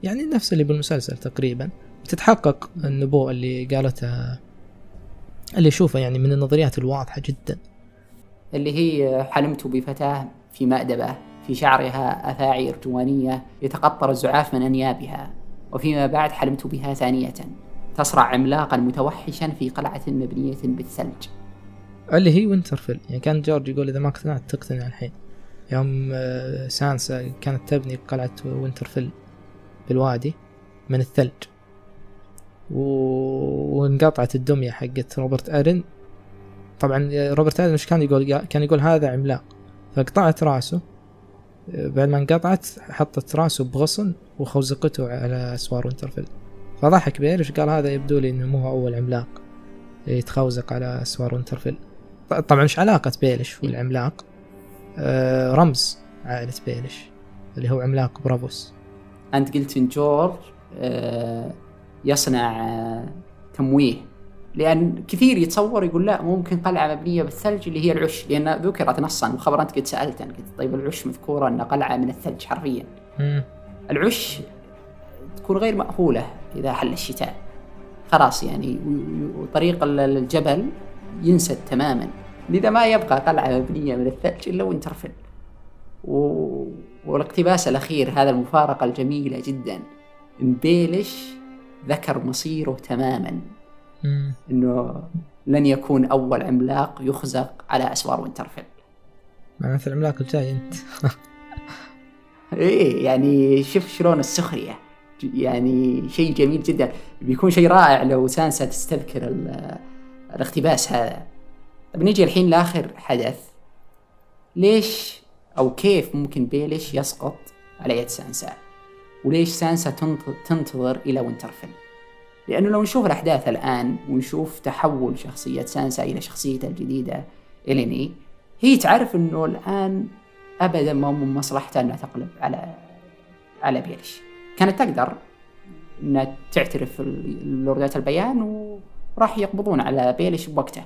يعني نفس اللي بالمسلسل تقريبا. تتحقق النبوءة اللي قالتها اللي يشوفه يعني من النظريات الواضحة جدا. اللي هي حلمت بفتاة في مأدبة في شعرها أفاعي أرجوانية يتقطر الزعاف من أنيابها وفيما بعد حلمت بها ثانية تصرع عملاقا متوحشا في قلعة مبنية بالثلج. اللي هي وينترفيل. يعني كان جورج يقول إذا ما اقتنعت تقتنع الحين. يوم آه، سانسا كانت تبني قلعة وينترفيل بالوادي من الثلج. و... وانقطعت الدمية حقت روبرت ارن طبعا روبرت ارن إيش كان يقول؟ كان يقول هذا عملاق. فقطعت رأسه. بعد ما انقطعت حطت رأسه بغصن وخوزقته على اسوار وينترفيل فضحك بيلش قال هذا؟ يبدو لي إنه مو أول عملاق يتخوزق على اسوار وينترفيل طبعا إيش علاقة بيلش والعملاق؟ آه رمز عائلة بيلش اللي هو عملاق برافوس. أنت قلت ان جورج؟ آه يصنع آه، تمويه. لأن كثير يتصور يقول لا ممكن قلعة مبنية بالثلج اللي هي العش. لأن ذكرت نصا وخبر انت قد سألت قلت طيب العش مذكورة ان قلعة من الثلج حرفيا. العش تكون غير مأهولة إذا حل الشتاء. خلاص يعني وطريق الجبل ينسد تماما. لذا ما يبقى قلعة مبنية من الثلج إلا وينترفل و... والاقتباس الأخير هذا المفارقة الجميلة جدا. بيلش ذكر مصيره تماما. إنه لن يكون أول عملاق يخزق على أسوار وينترفيل. معناته العملاق الجاي أنت. إيه يعني شوف شلون السخرية. يعني شيء جميل جدا. بيكون شيء رائع لو سانسا تستذكر الاقتباس هذا. طيب نجي الحين لآخر حدث. ليش أو كيف ممكن بيلش يسقط على يد سانسا؟ وليش سانسا تنتظر إلى وينترفيل؟ لأنه لو نشوف الأحداث الآن ونشوف تحول شخصية سانسا إلى شخصيتها الجديدة إليني هي تعرف أنه الآن أبدا ما من مصلحتها أنها تقلب على على بيلش كانت تقدر أنها تعترف لوردات البيان وراح يقبضون على بيلش بوقته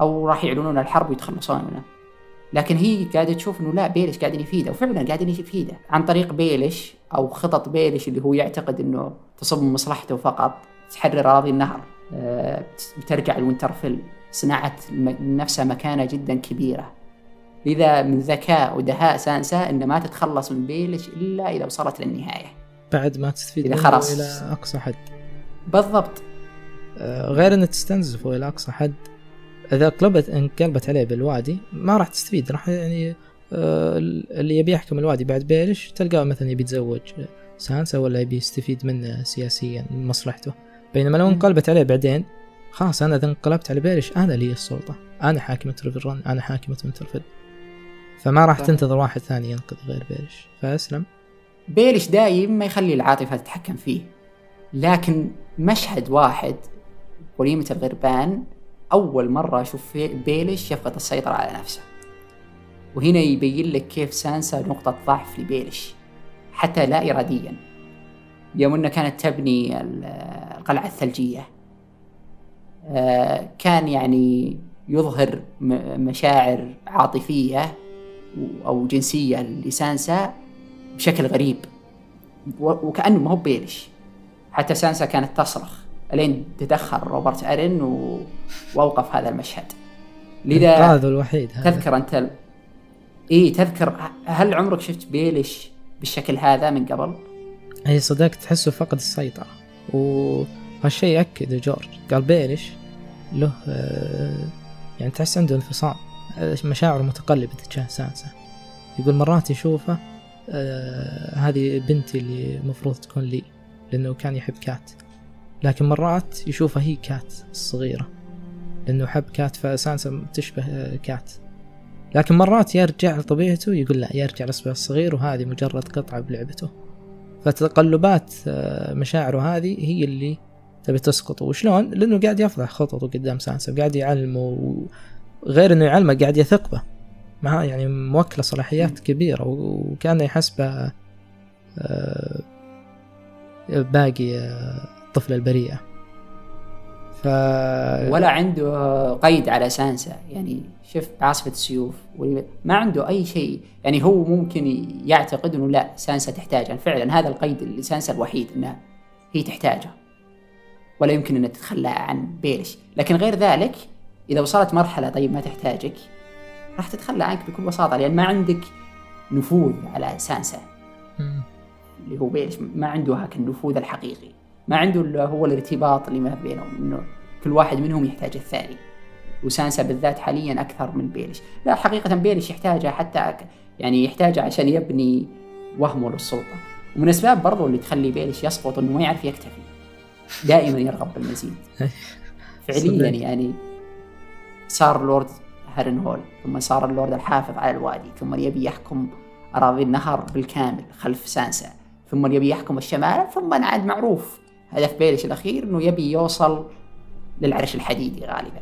أو راح يعلنون الحرب ويتخلصون منه لكن هي قاعدة تشوف إنه لا بيلش قاعدين يفيده وفعلا قاعدين يفيده. عن طريق بيلش أو خطط بيلش اللي هو يعتقد إنه تصب مصلحته فقط تحرر أراضي النهر آه، بترجع الوينترفيل صنعت لنفسها مكانة جدا كبيرة. لذا من ذكاء ودهاء سانسا ان ما تتخلص من بيلش إلا إذا وصلت للنهاية. بعد ما تستفيد إذا خلاص. إلى أقصى حد. بالضبط. آه، غير ان تستنزفه إلى أقصى حد. إذا قلبت انقلبت عليه بالوادي ما راح تستفيد. راح يعني آه، اللي يبي يحكم الوادي بعد بيلش تلقاه مثلا يبي يتزوج سانسا ولا يبي يستفيد منه سياسيا من مصلحته. بينما لو انقلبت عليه بعدين خلاص أنا إذا انقلبت على بيلش أنا لي السلطة. أنا حاكمة ريفرون أنا حاكمة وينترفيل فما راح تنتظر واحد ثاني ينقذ غير بيلش فأسلم. بيلش دايم ما يخلي العاطفة تتحكم فيه. لكن مشهد واحد وليمة الغربان أول مرة أشوف بيلش يفقد السيطرة على نفسه. وهنا يبين لك كيف سانسا نقطة ضعف لبيلش حتى لا إراديا. يوم أنها كانت تبني القلعة الثلجية آه، كان يعني يظهر مشاعر عاطفية أو جنسية لسانسا بشكل غريب وكأنه ما هو بيلش حتى سانسا كانت تصرخ الين تدخل روبرت ارن و... وأوقف هذا المشهد لذا هذا الوحيد هذا. تذكر أنت ال... اي تذكر هل عمرك شفت بيلش بالشكل هذا من قبل؟ أي صدقت تحسه فقد السيطرة. وهالشيء أكد جورج. قال بيلش له آه، يعني تحس عنده انفصام. مشاعر متقلبة تجاه سانسا. يقول مرات يشوفه آه هذه بنتي اللي المفروض تكون لي لأنه كان يحب كات. لكن مرات يشوفها هي كات الصغيرة لأنه حب كات فسانسا تشبه كات. لكن مرات يرجع لطبيعته يقول لا يرجع لإصبع الصغير وهذه مجرد قطعة بلعبته. فتقلبات آه، مشاعره هذه هي اللي تبي تسقط. وشلون؟ لأنه قاعد يفضح خططه قدام سانسا وقاعد يعلمه غير إنه يعلمه قاعد يثق به مع يعني موكلة صلاحيات كبيرة وكان يحسبه آه، باقي آه، الطفلة البريئة. ف... ولا عنده قيد على سانسا. يعني شوف عاصفة السيوف ما عنده أي شيء. يعني هو ممكن يعتقد أنه لا سانسا تحتاجه. يعني فعلا هذا القيد اللي سانسا الوحيد أنها هي تحتاجه. ولا يمكن أن تتخلى عن بيلش. لكن غير ذلك إذا وصلت مرحلة طيب ما تحتاجك راح تتخلى عنك بكل بساطة لأن ما عندك نفوذ على سانسا. اللي هو بيلش ما عنده هاك النفوذ الحقيقي. ما عنده هو الارتباط اللي ما بينهم إنه كل واحد منهم يحتاج الثاني. وسانسا بالذات حاليا أكثر من بيلش لا حقيقة بيلش يحتاجها حتى يعني يحتاجها عشان يبني وهمه للسلطة. ومن الاسباب برضو اللي تخلي بيلش يسقط إنه ما يعرف يكتفي. دائما يرغب بالمزيد. فعليا يعني صار لورد هارن هول ثم صار اللورد الحافظ على الوادي ثم يبي يحكم أراضي النهر بالكامل خلف سانسا ثم يبي يحكم الشمال ثم عاد معروف. هدف بيلش الأخير إنه يبي يوصل للعرش الحديدي غالبا.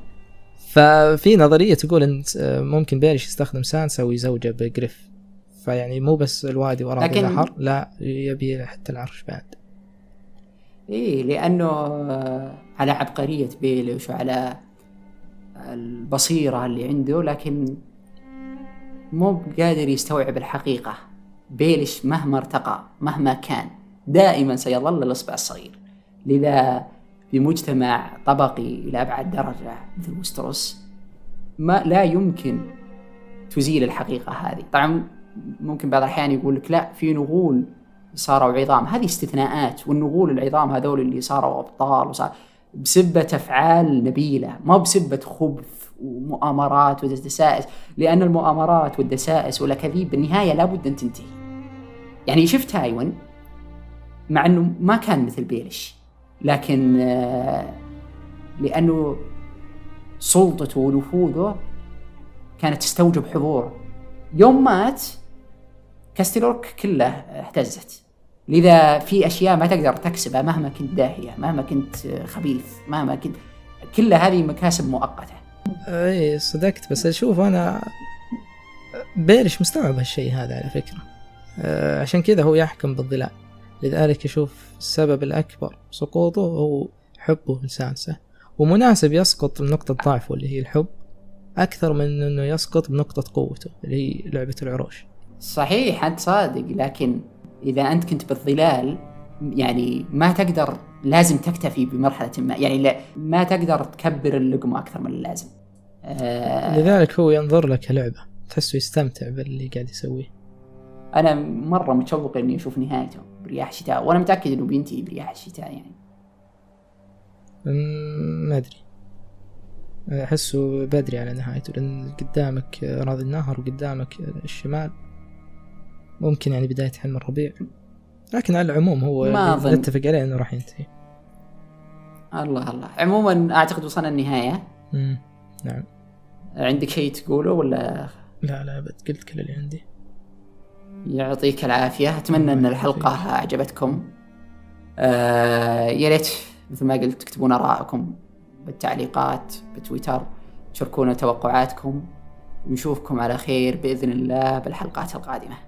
ففي نظرية تقول إن ممكن بيلش يستخدم سانسا ويزوجه بجريف. فيعني مو بس الوادي وراء لكن... البحر لا يبي حتى العرش بعد. إيه لأنه على عبقرية بيلش وعلى البصيرة اللي عنده لكن مو قادر يستوعب الحقيقة. بيلش مهما ارتقى مهما كان دائما سيظل الاصبع الصغير. لذا في مجتمع طبقي إلى أبعد درجة مثل وستروس ما لا يمكن تزيل الحقيقة هذه. طبعا ممكن بعض الأحيان يقول لك لا في نغول صاروا عظام. هذه استثناءات والنغول العظام هذول اللي صاروا أبطال وصار بسبة أفعال نبيلة ما بسبة خبث ومؤامرات ودسائس لأن المؤامرات والدسائس والأكاذيب بالنهاية لابد أن تنتهي. يعني شفت تايوان مع أنه ما كان مثل بيلش لكن آه، لأنه سلطته ونفوذه كانت تستوجب حضوره. يوم مات كاستلورك كله اهتزت. لذا في أشياء ما تقدر تكسبها مهما كنت داهية مهما كنت خبيث مهما كنت. كل هذه مكاسب مؤقتة. أي صدقت. بس أشوف أنا بيلش مستوعب هالشيء هذا على فكرة. آه، عشان كذا هو يحكم بالظلال لذلك يشوف السبب الأكبر. سقوطه هو حبه لسانسا ومناسب يسقط من نقطة ضعفه اللي هي الحب أكثر من إنه يسقط بنقطة قوته اللي هي لعبة العروش. صحيح أنت صادق لكن إذا أنت كنت بالظلال يعني ما تقدر لازم تكتفي بمرحلة ما يعني لا ما تقدر تكبر اللقمة أكثر من اللازم. آه لذلك هو ينظر لك كلعبة تحسه يستمتع باللي قاعد يسويه. أنا مرة متشوق إني أشوف نهايته. برياح الشتاء وأنا متأكد انه بينتهي برياح الشتاء يعني. ما أدري. أحسه بدري على نهايته لأن قدامك راضي النهر وقدامك الشمال. ممكن يعني بداية حلم الربيع. لكن على العموم هو ما نتفق عليه إنه راح ينتهي. الله الله. عموما أعتقد وصلنا النهاية. امم نعم. عندك شيء تقوله ولا؟ لا لا أبد. قلت كل اللي عندي. يعطيك العافية. أتمنى أن الحلقة أعجبتكم. آه يا ريت مثل ما قلت تكتبون آراءكم بالتعليقات بتويتر. تشاركونا توقعاتكم. ونشوفكم على خير بإذن الله بالحلقات القادمة.